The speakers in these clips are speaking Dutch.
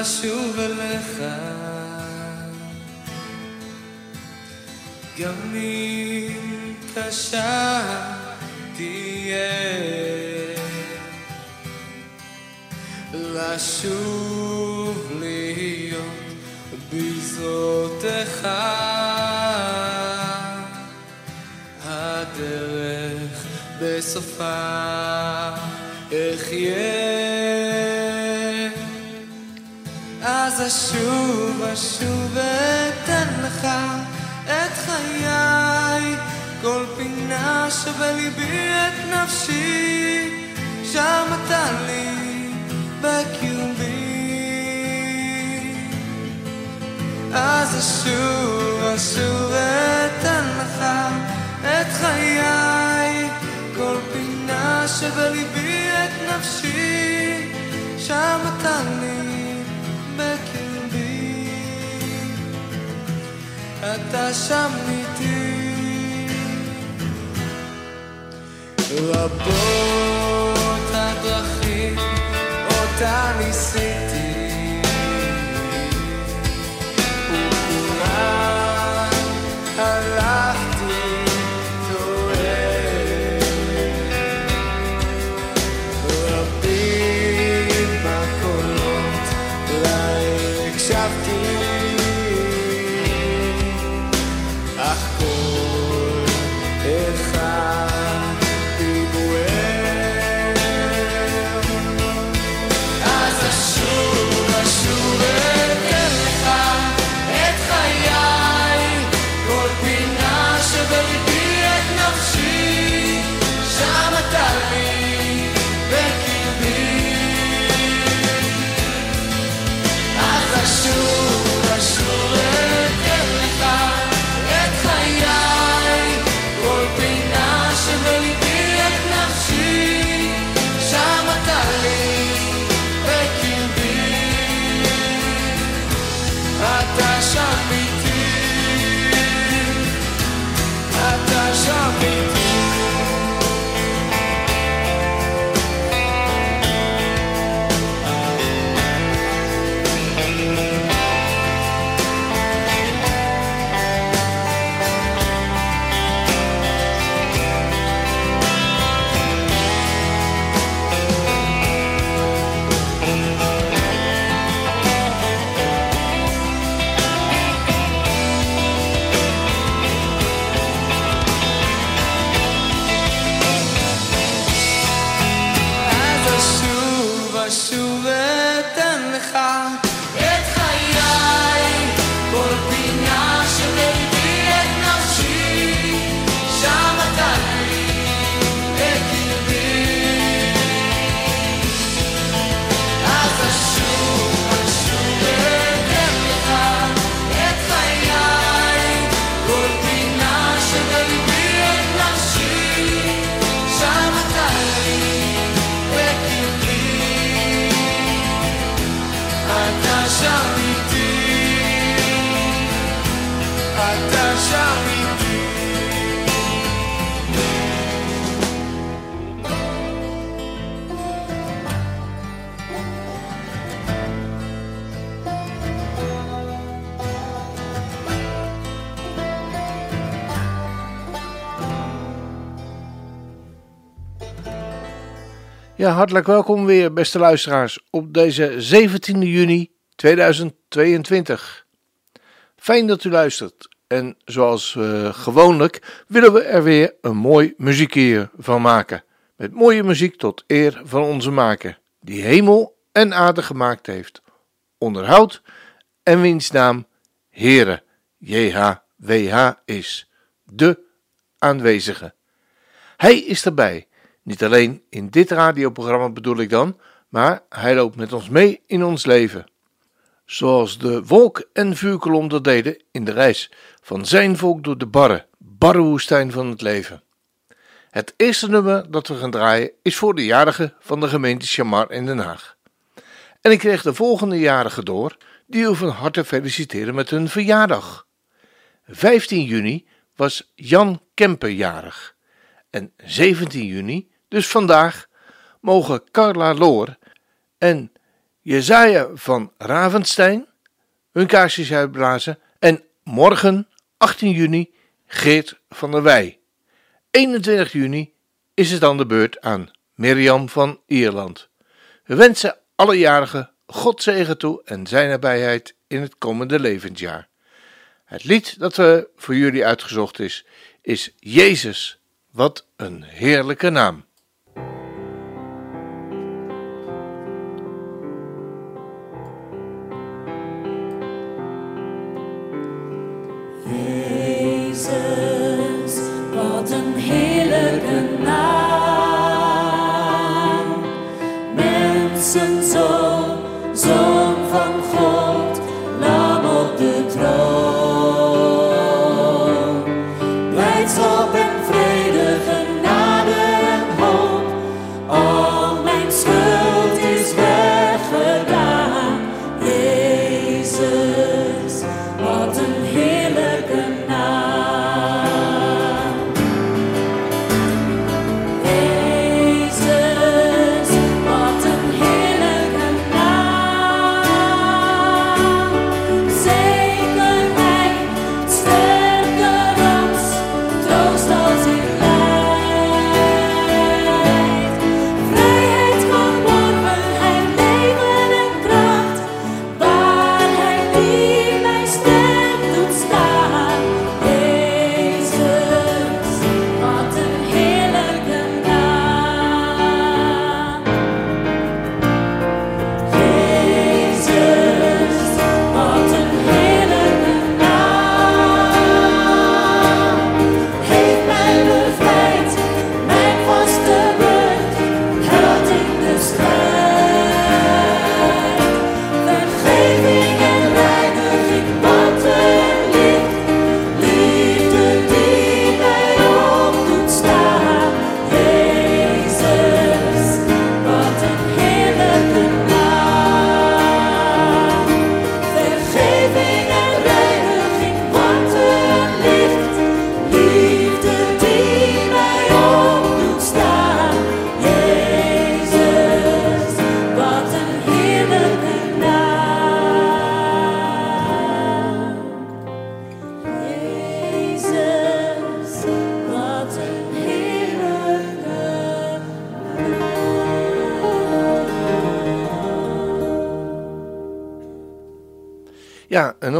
לשוב אליך. גם אם קשה תהיה. לשוב להיות בזרותיך הדרך בסופה אחיה אשוב אשוב ואתן לך את חיי. כל פינה שבליבי את נפשי שם אתה לי בקרבי אז אשוב אשוב ואתן לך את חיי. כל פינה שבליבי את נפשי שם אתה לי אתה שם איתי. רבות הדרכים אותה ניסיתי Ja, hartelijk welkom weer, beste luisteraars, op deze 17 juni 2022. Fijn dat u luistert. En zoals uh, gewoonlijk willen we er weer een mooi muziekje van maken. Met mooie muziek tot eer van onze maker, die hemel en aarde gemaakt heeft. Onderhoud en wiens naam Heere, JHWH is, de aanwezige. Hij is erbij. Niet alleen in dit radioprogramma bedoel ik dan, maar hij loopt met ons mee in ons leven. Zoals de wolk- en vuurkolom dat deden in de reis van zijn volk door de barre, barre woestijn van het leven. Het eerste nummer dat we gaan draaien is voor de jarigen van de gemeente Chamar in Den Haag. En ik kreeg de volgende jarigen door, die u van harte feliciteren met hun verjaardag. 15 juni was Jan Kemper jarig. En 17 juni, dus vandaag, mogen Carla Loor en Jezaja van Ravenstein, hun kaarsjes uitblazen. En morgen, 18 juni, Geert van der Wij. 21 juni is het dan de beurt aan Mirjam van Ierland. We wensen alle jarigen God zegen toe en zijn nabijheid in het komende levensjaar. Het lied dat we voor jullie uitgezocht is, is Jezus. Wat een heerlijke naam.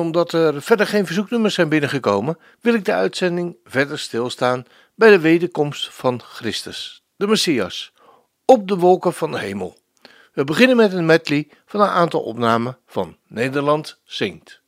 Omdat er verder geen verzoeknummers zijn binnengekomen, wil ik de uitzending verder stilstaan bij de wederkomst van Christus, de Messias, op de wolken van de hemel. We beginnen met een medley van een aantal opnamen van Nederland zingt.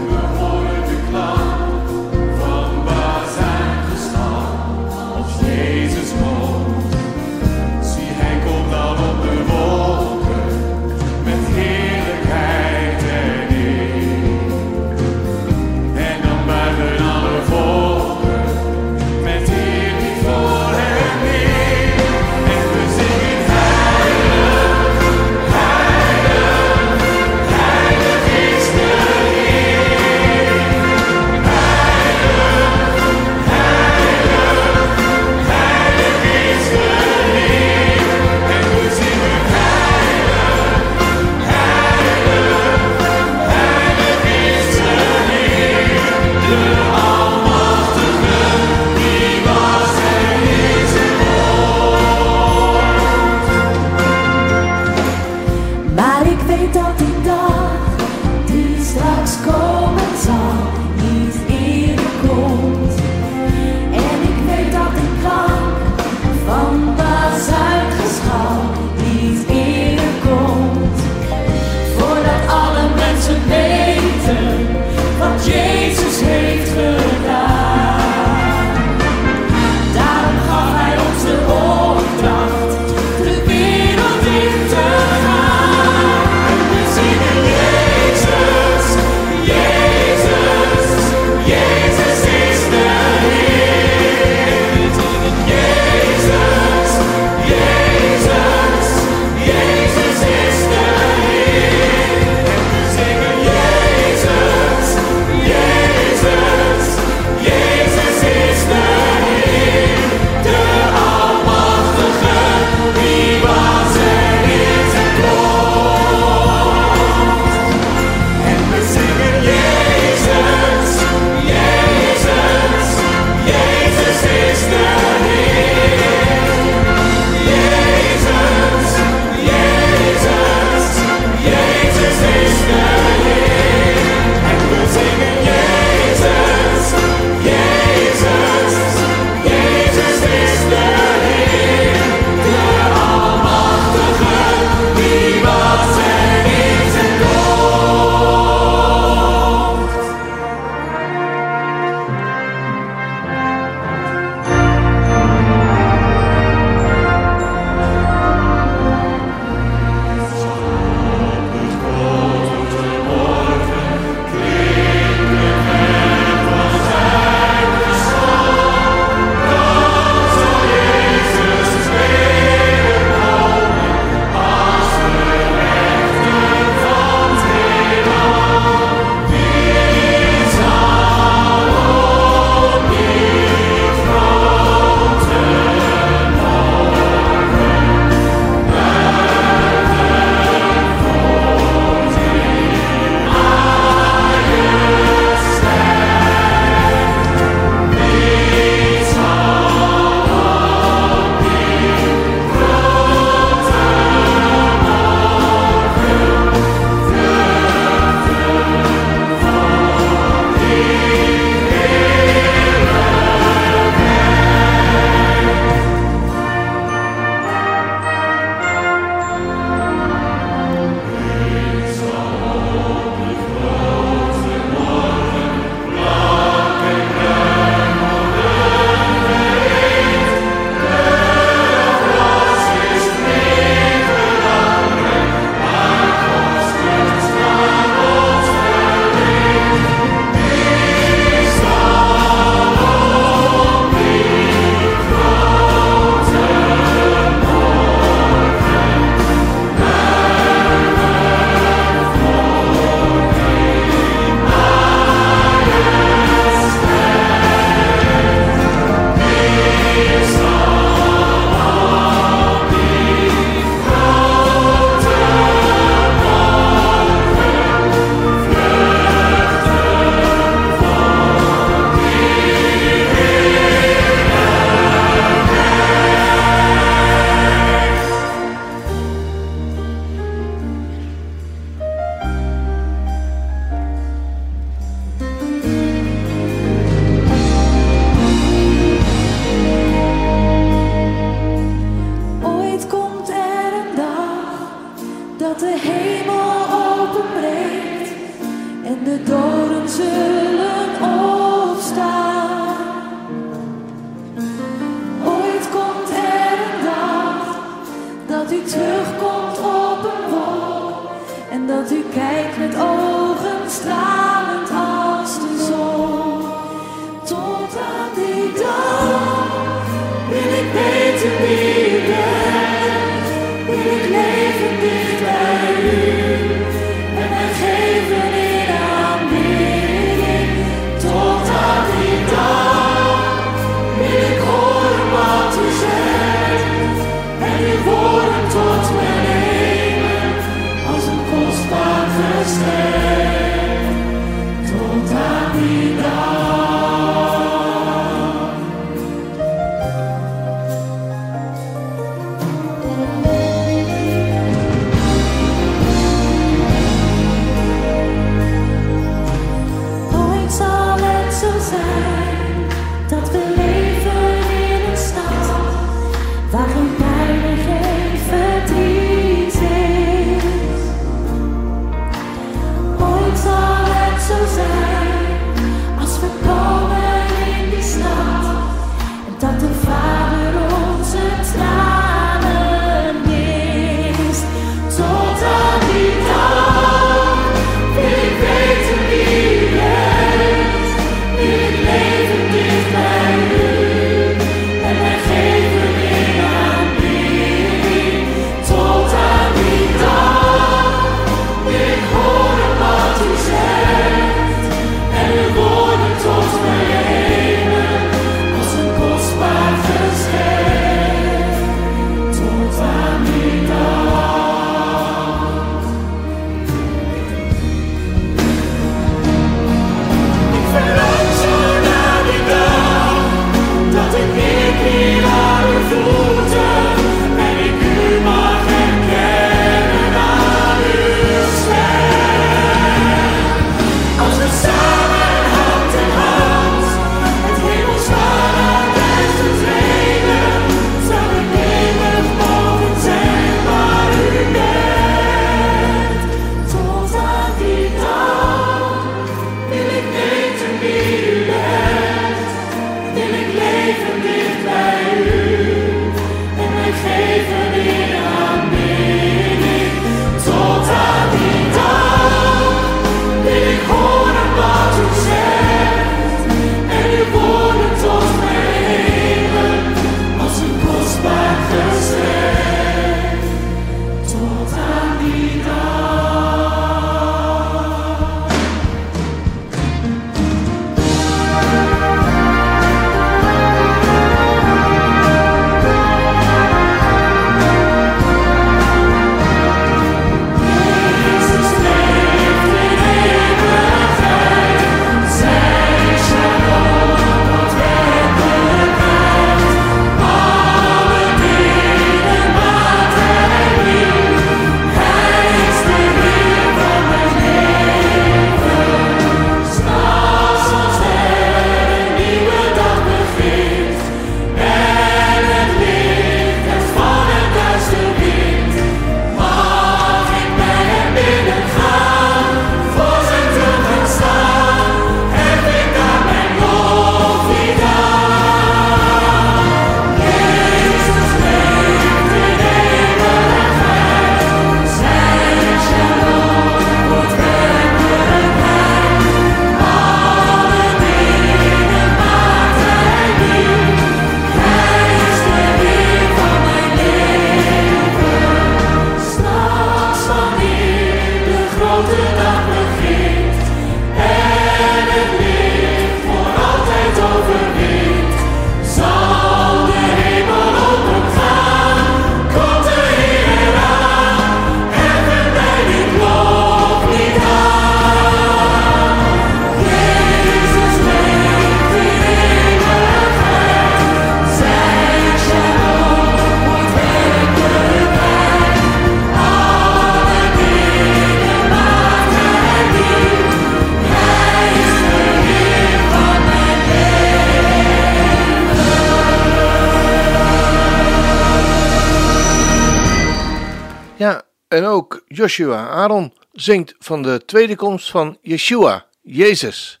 Joshua Aaron zingt van de tweede komst van Yeshua, Jezus,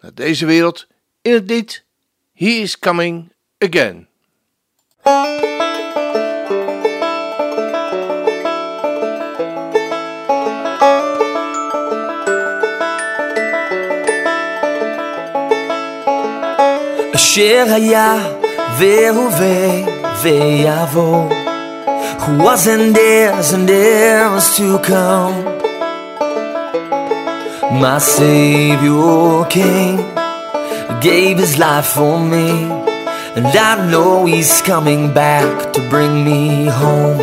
naar deze wereld in het lied He is Coming Again. אשר היה והווה ויבוא who wasn't is and is to come my savior king gave his life for me and I know he's coming back to bring me home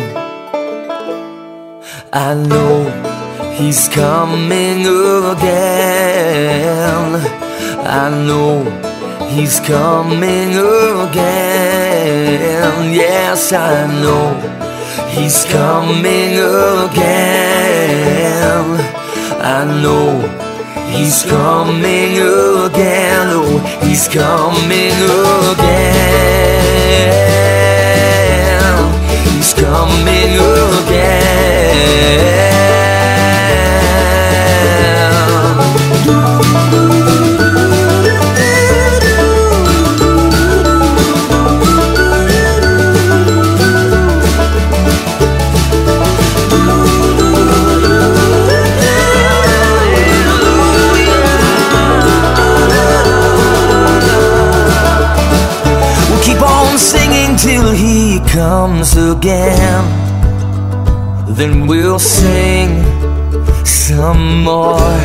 I know he's coming again I know He's coming again. Yes, I know. He's coming again. I know. He's coming again. Oh, he's coming again. He's coming again. Comes again. Then we'll sing some more.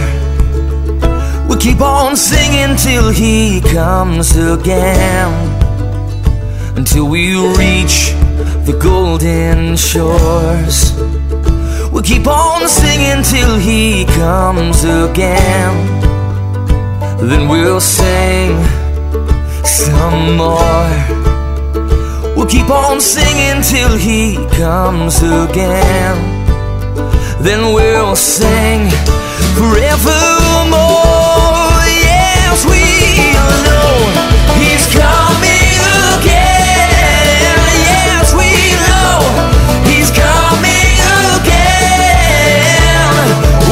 We'll keep on singing till he comes again. Until we reach the golden shores. We'll keep on singing till he comes again. Then we'll sing some more. We'll keep on singing till he comes again. Then we'll sing forevermore. Yes, we know he's coming again. Yes, we know he's coming again.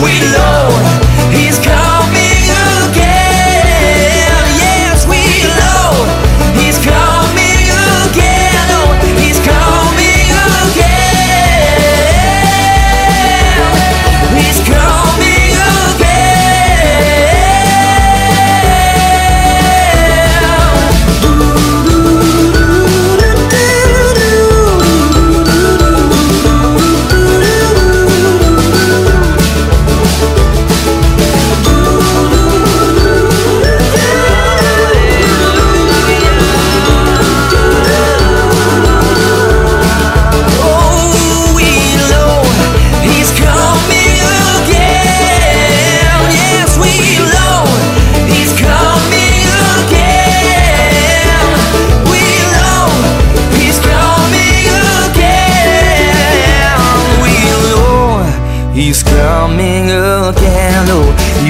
We know he's coming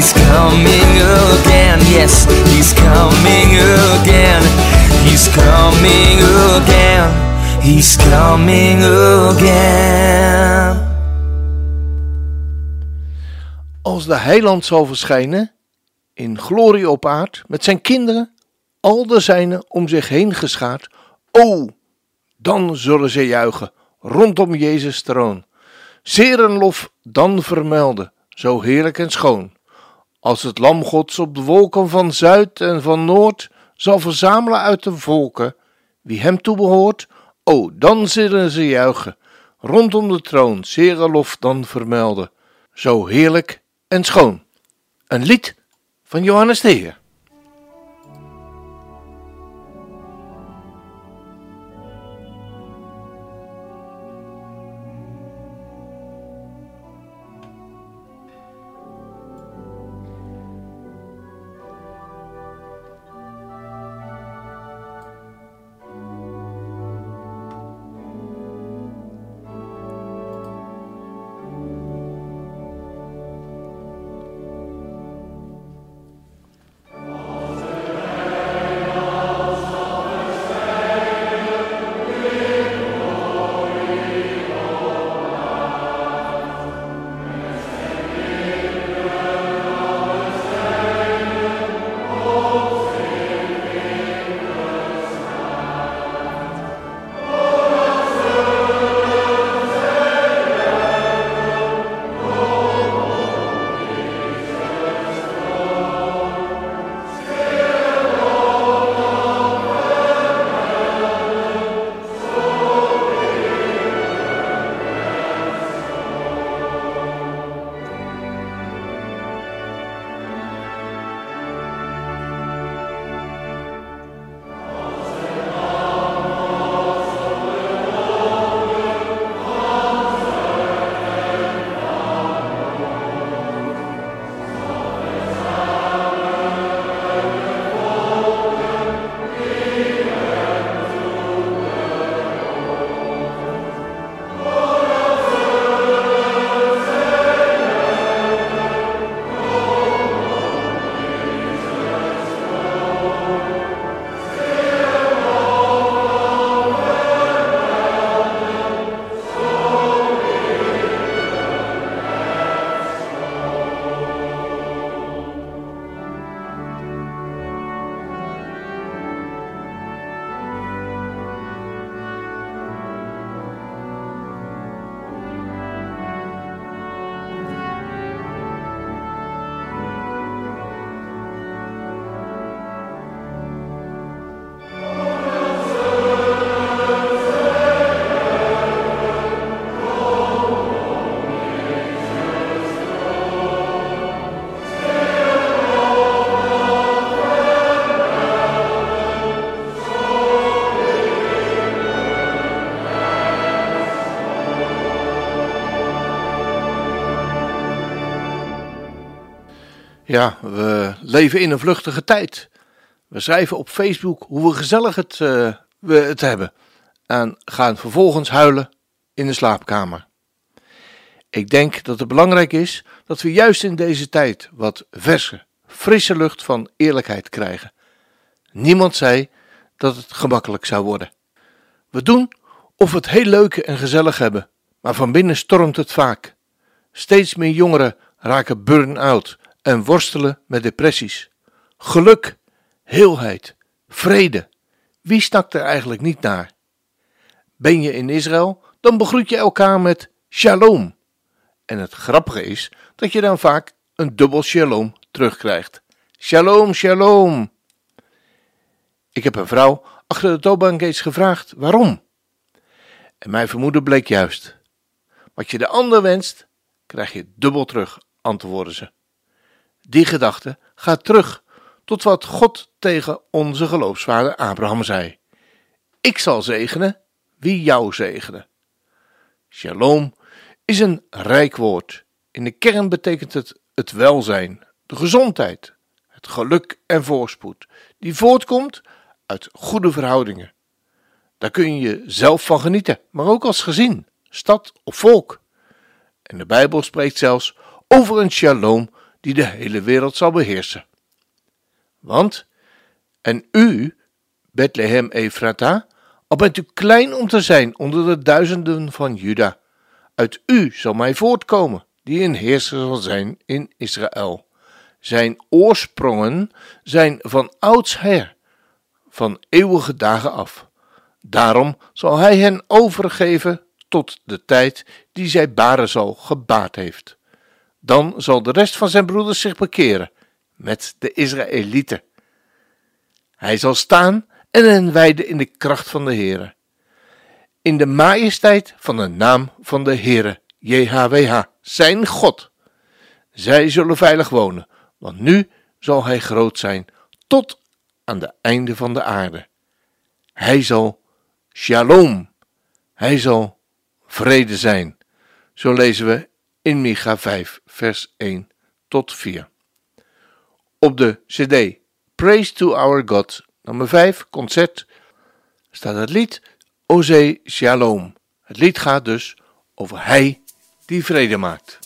he's coming again. Yes, he's coming again. He's coming again. He's coming again. Als de heiland zal verschijnen, in glorie op aard, met zijn kinderen, al de zijnen om zich heen geschaard, o, dan zullen ze juichen rondom Jezus troon. Zeer een lof dan vermelden, zo heerlijk en schoon. Als het lam gods op de wolken van zuid en van noord zal verzamelen uit de volken, wie hem toebehoort, o, dan zullen ze juichen rondom de troon, zeer lof dan vermelden, zo heerlijk en schoon. Een lied van Johannes de. Ja, we leven in een vluchtige tijd. We schrijven op Facebook hoe gezellig het, uh, we het hebben en gaan vervolgens huilen in de slaapkamer. Ik denk dat het belangrijk is dat we juist in deze tijd wat verse, frisse lucht van eerlijkheid krijgen. Niemand zei dat het gemakkelijk zou worden. We doen of we het heel leuk en gezellig hebben, maar van binnen stormt het vaak. Steeds meer jongeren raken burn-out en worstelen met depressies. Geluk, heelheid, vrede. Wie snakt er eigenlijk niet naar? Ben je in Israël, dan begroet je elkaar met shalom. En het grappige is dat je dan vaak een dubbel shalom terugkrijgt. Shalom, shalom. Ik heb een vrouw achter de toonbank eens gevraagd waarom. En mijn vermoeden bleek juist. Wat je de ander wenst, krijg je dubbel terug, antwoordde ze. Die gedachte gaat terug tot wat God tegen onze geloofsvader Abraham zei. Ik zal zegenen wie jou zegenen. Shalom is een rijk woord. In de kern betekent het het welzijn, de gezondheid, het geluk en voorspoed, die voortkomt uit goede verhoudingen. Daar kun je zelf van genieten, maar ook als gezin, stad of volk. En de Bijbel spreekt zelfs over een shalom die de hele wereld zal beheersen. Want, en u, Bethlehem Efrata, al bent u klein om te zijn onder de duizenden van Juda, uit u zal mij voortkomen, die een heerser zal zijn in Israël. Zijn oorsprongen zijn van oudsher, van eeuwige dagen af. Daarom zal hij hen overgeven tot de tijd die zij baren zal gebaard heeft. Dan zal de rest van zijn broeders zich bekeren met de Israëlieten. Hij zal staan en hen wijden in de kracht van de Heere. In de majesteit van de naam van de Heere, JHWH, zijn God. Zij zullen veilig wonen, want nu zal hij groot zijn tot aan de einde van de aarde. Hij zal shalom, hij zal vrede zijn. Zo lezen we in Micha 5, vers 1 tot 4. Op de CD Praise to Our God, nummer 5, concert, staat het lied Oze Shalom. Het lied gaat dus over Hij die vrede maakt.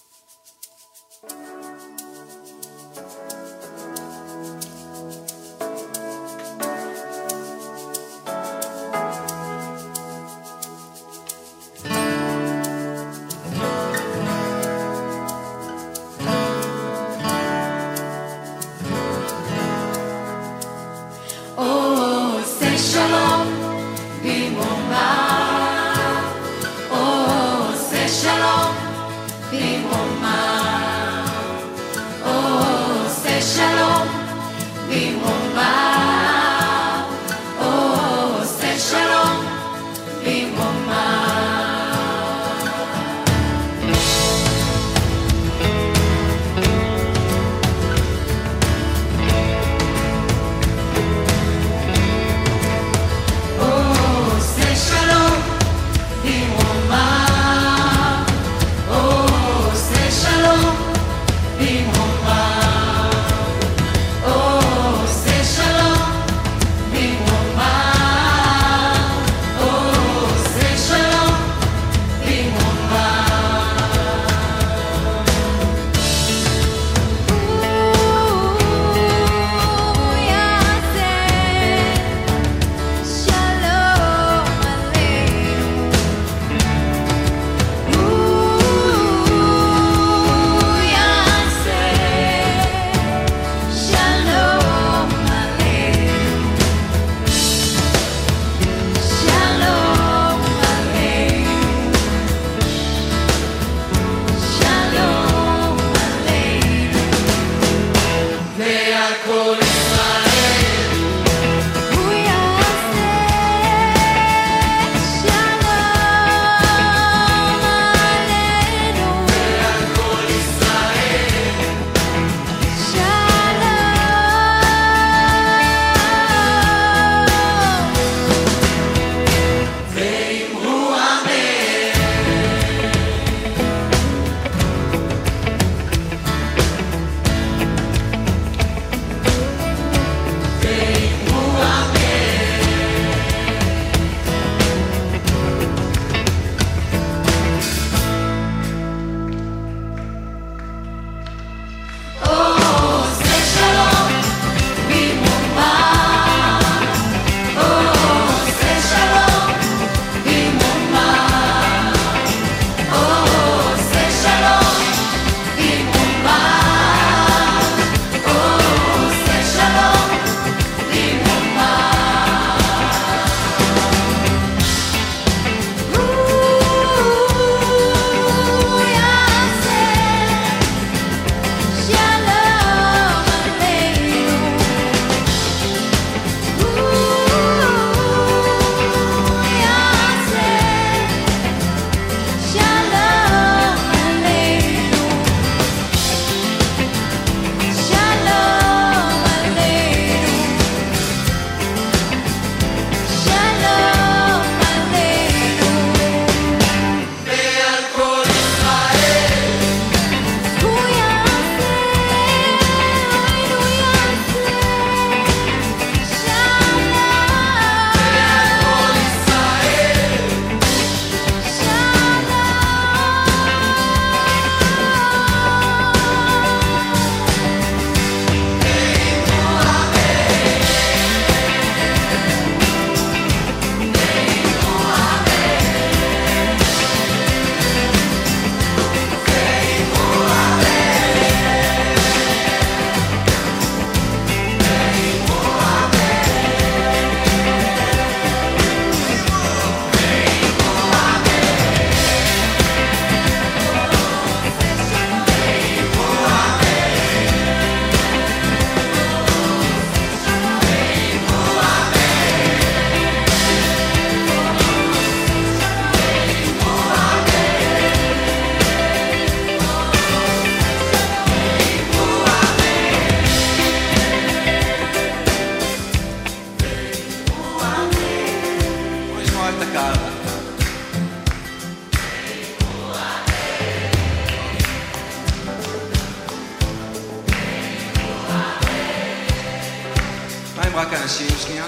לכם רק אנשים שנייה?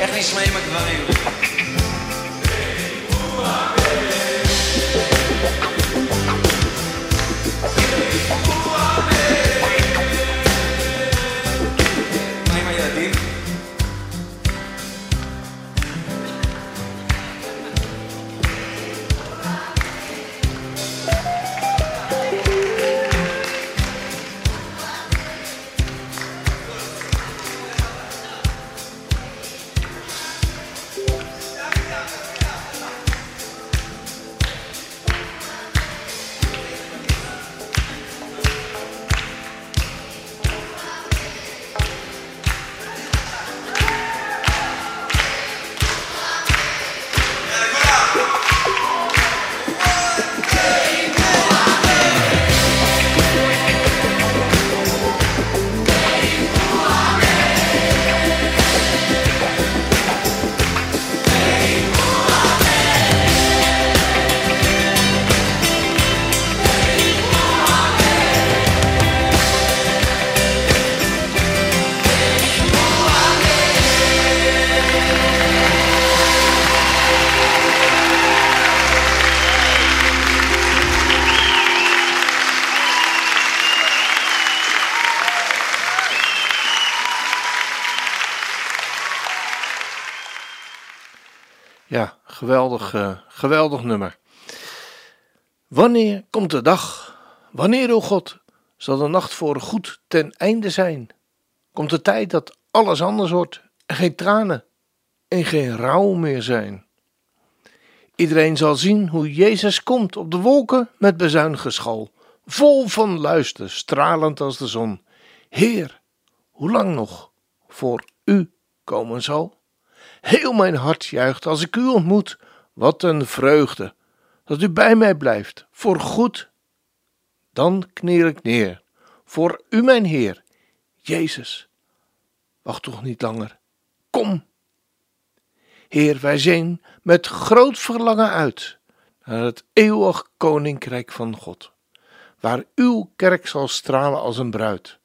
איך נשמעים הגברים? Geweldig, eh, geweldig nummer. Wanneer komt de dag? Wanneer, o God, zal de nacht voor goed ten einde zijn? Komt de tijd dat alles anders wordt en geen tranen en geen rouw meer zijn? Iedereen zal zien hoe Jezus komt op de wolken met bezuingeschal, vol van luister, stralend als de zon. Heer, hoe lang nog voor u komen zal? Heel mijn hart juicht als ik u ontmoet. Wat een vreugde dat u bij mij blijft, voor goed. Dan kniel ik neer, voor u mijn Heer, Jezus. Wacht toch niet langer, kom. Heer, wij zien met groot verlangen uit naar het eeuwig koninkrijk van God, waar uw kerk zal stralen als een bruid,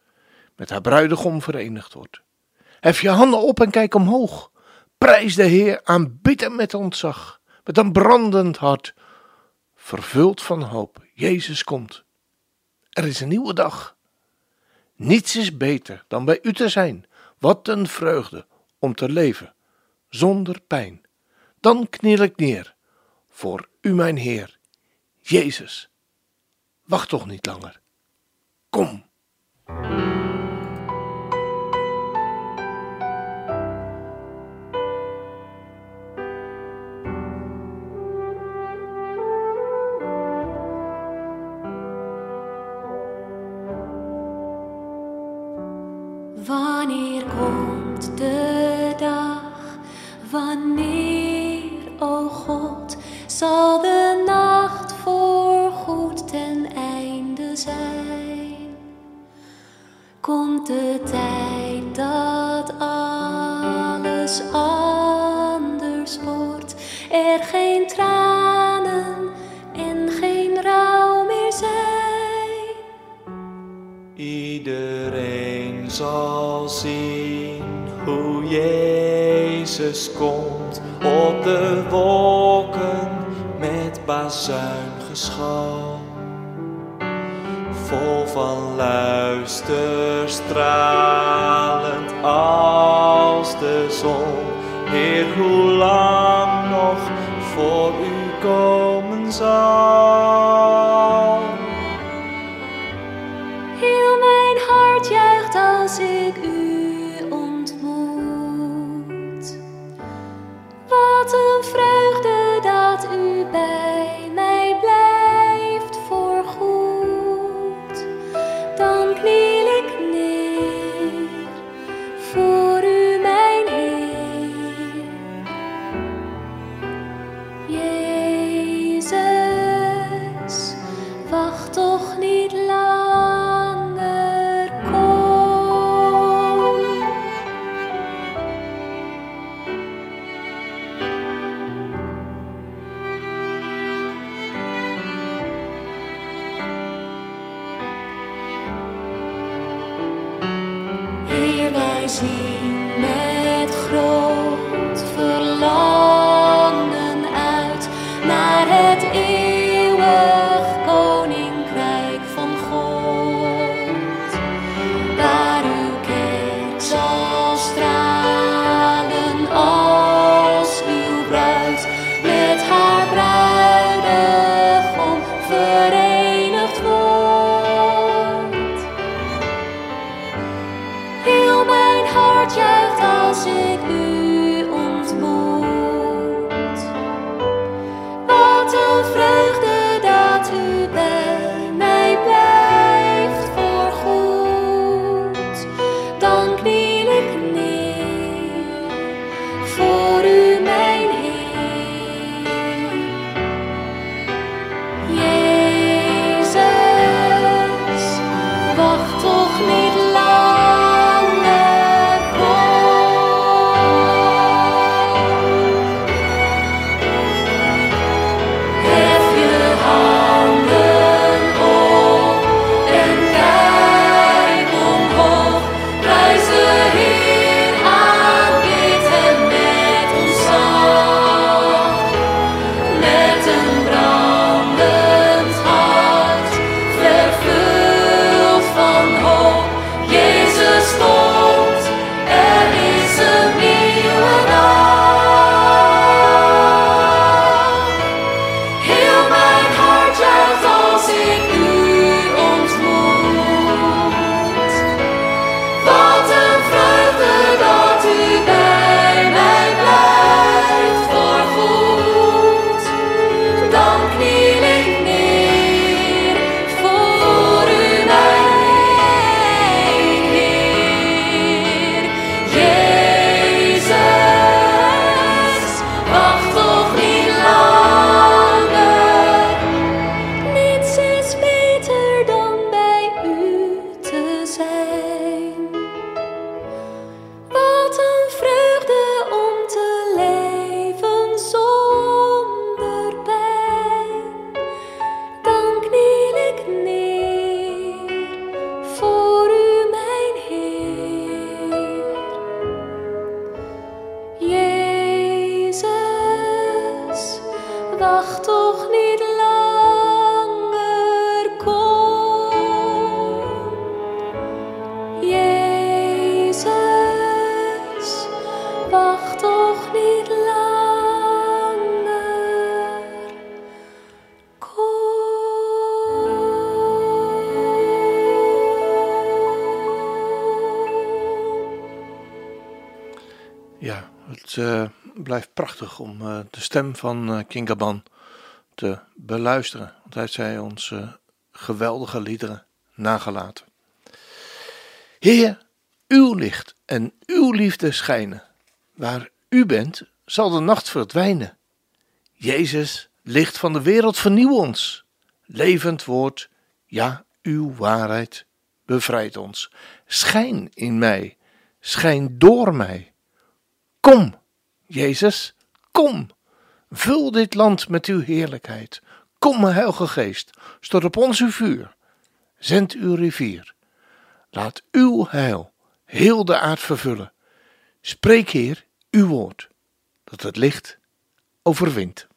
met haar bruidegom verenigd wordt. Hef je handen op en kijk omhoog. Prijs de Heer, aanbid hem met ontzag, met een brandend hart, vervuld van hoop. Jezus komt. Er is een nieuwe dag. Niets is beter dan bij u te zijn. Wat een vreugde om te leven, zonder pijn. Dan kniel ik neer voor u, mijn Heer, Jezus. Wacht toch niet langer. Kom. Komt de tijd dat alles anders wordt, er geen tranen en geen rouw meer zijn? Iedereen zal zien hoe Jezus komt op de wolken met bazuingeschal. Vol van luister, stralend als de zon. Heer, hoe lang nog voor u komen zal? blijft prachtig om eh, de stem van eh, Kingaban te beluisteren. Want hij heeft ons eh, geweldige liederen nagelaten. Heer, uw licht en uw liefde schijnen. Waar u bent, zal de nacht verdwijnen. Jezus, licht van de wereld, vernieuw ons. Levend woord, ja, uw waarheid bevrijdt ons. Schijn in mij, schijn door mij. Kom! Jezus, kom, vul dit land met uw heerlijkheid. Kom, Heilige Geest, stort op ons uw vuur. Zend uw rivier. Laat uw heil heel de aard vervullen. Spreek, Heer, uw woord, dat het licht overwint.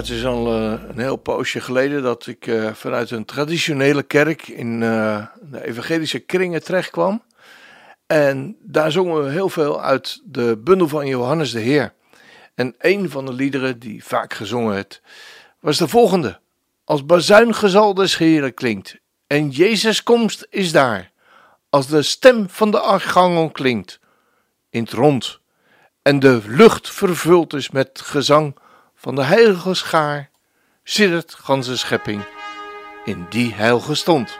Het is al uh, een heel poosje geleden dat ik uh, vanuit een traditionele kerk in uh, de evangelische kringen terecht kwam. En daar zongen we heel veel uit de bundel van Johannes de Heer. En een van de liederen die vaak gezongen werd, was de volgende. Als bazuingezal des Heren klinkt en Jezus komst is daar. Als de stem van de archangel klinkt in het rond en de lucht vervuld is met gezang van de heilige schaar, siddert ganse schepping in die heilige stond.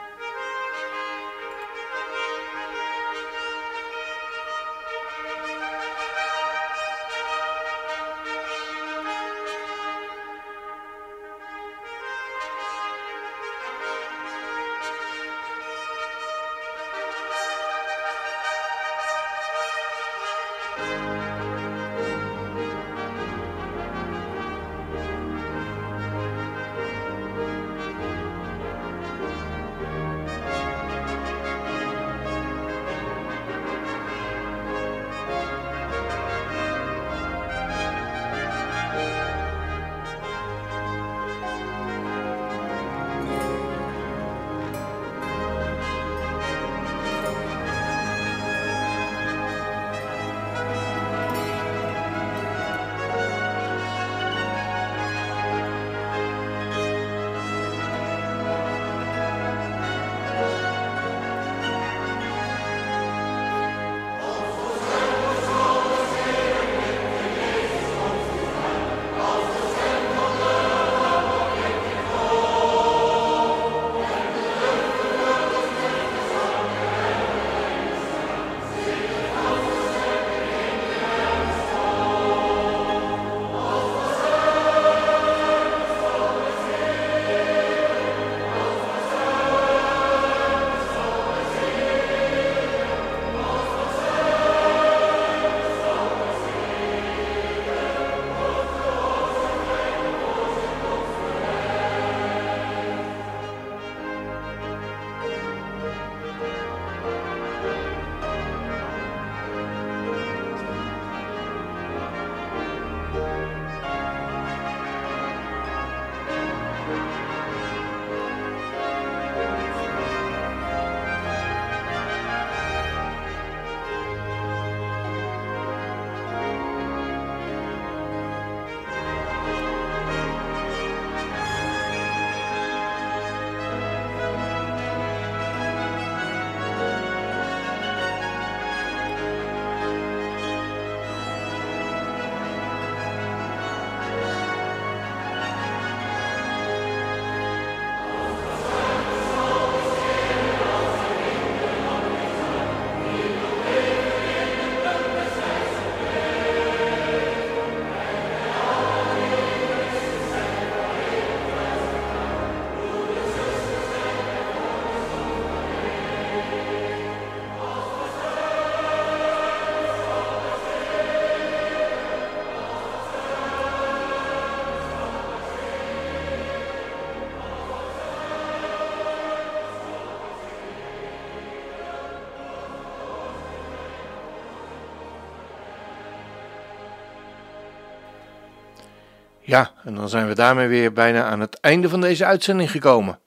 En dan zijn we daarmee weer bijna aan het einde van deze uitzending gekomen.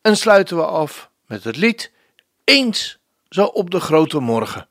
En sluiten we af met het lied Eens zo op de grote morgen.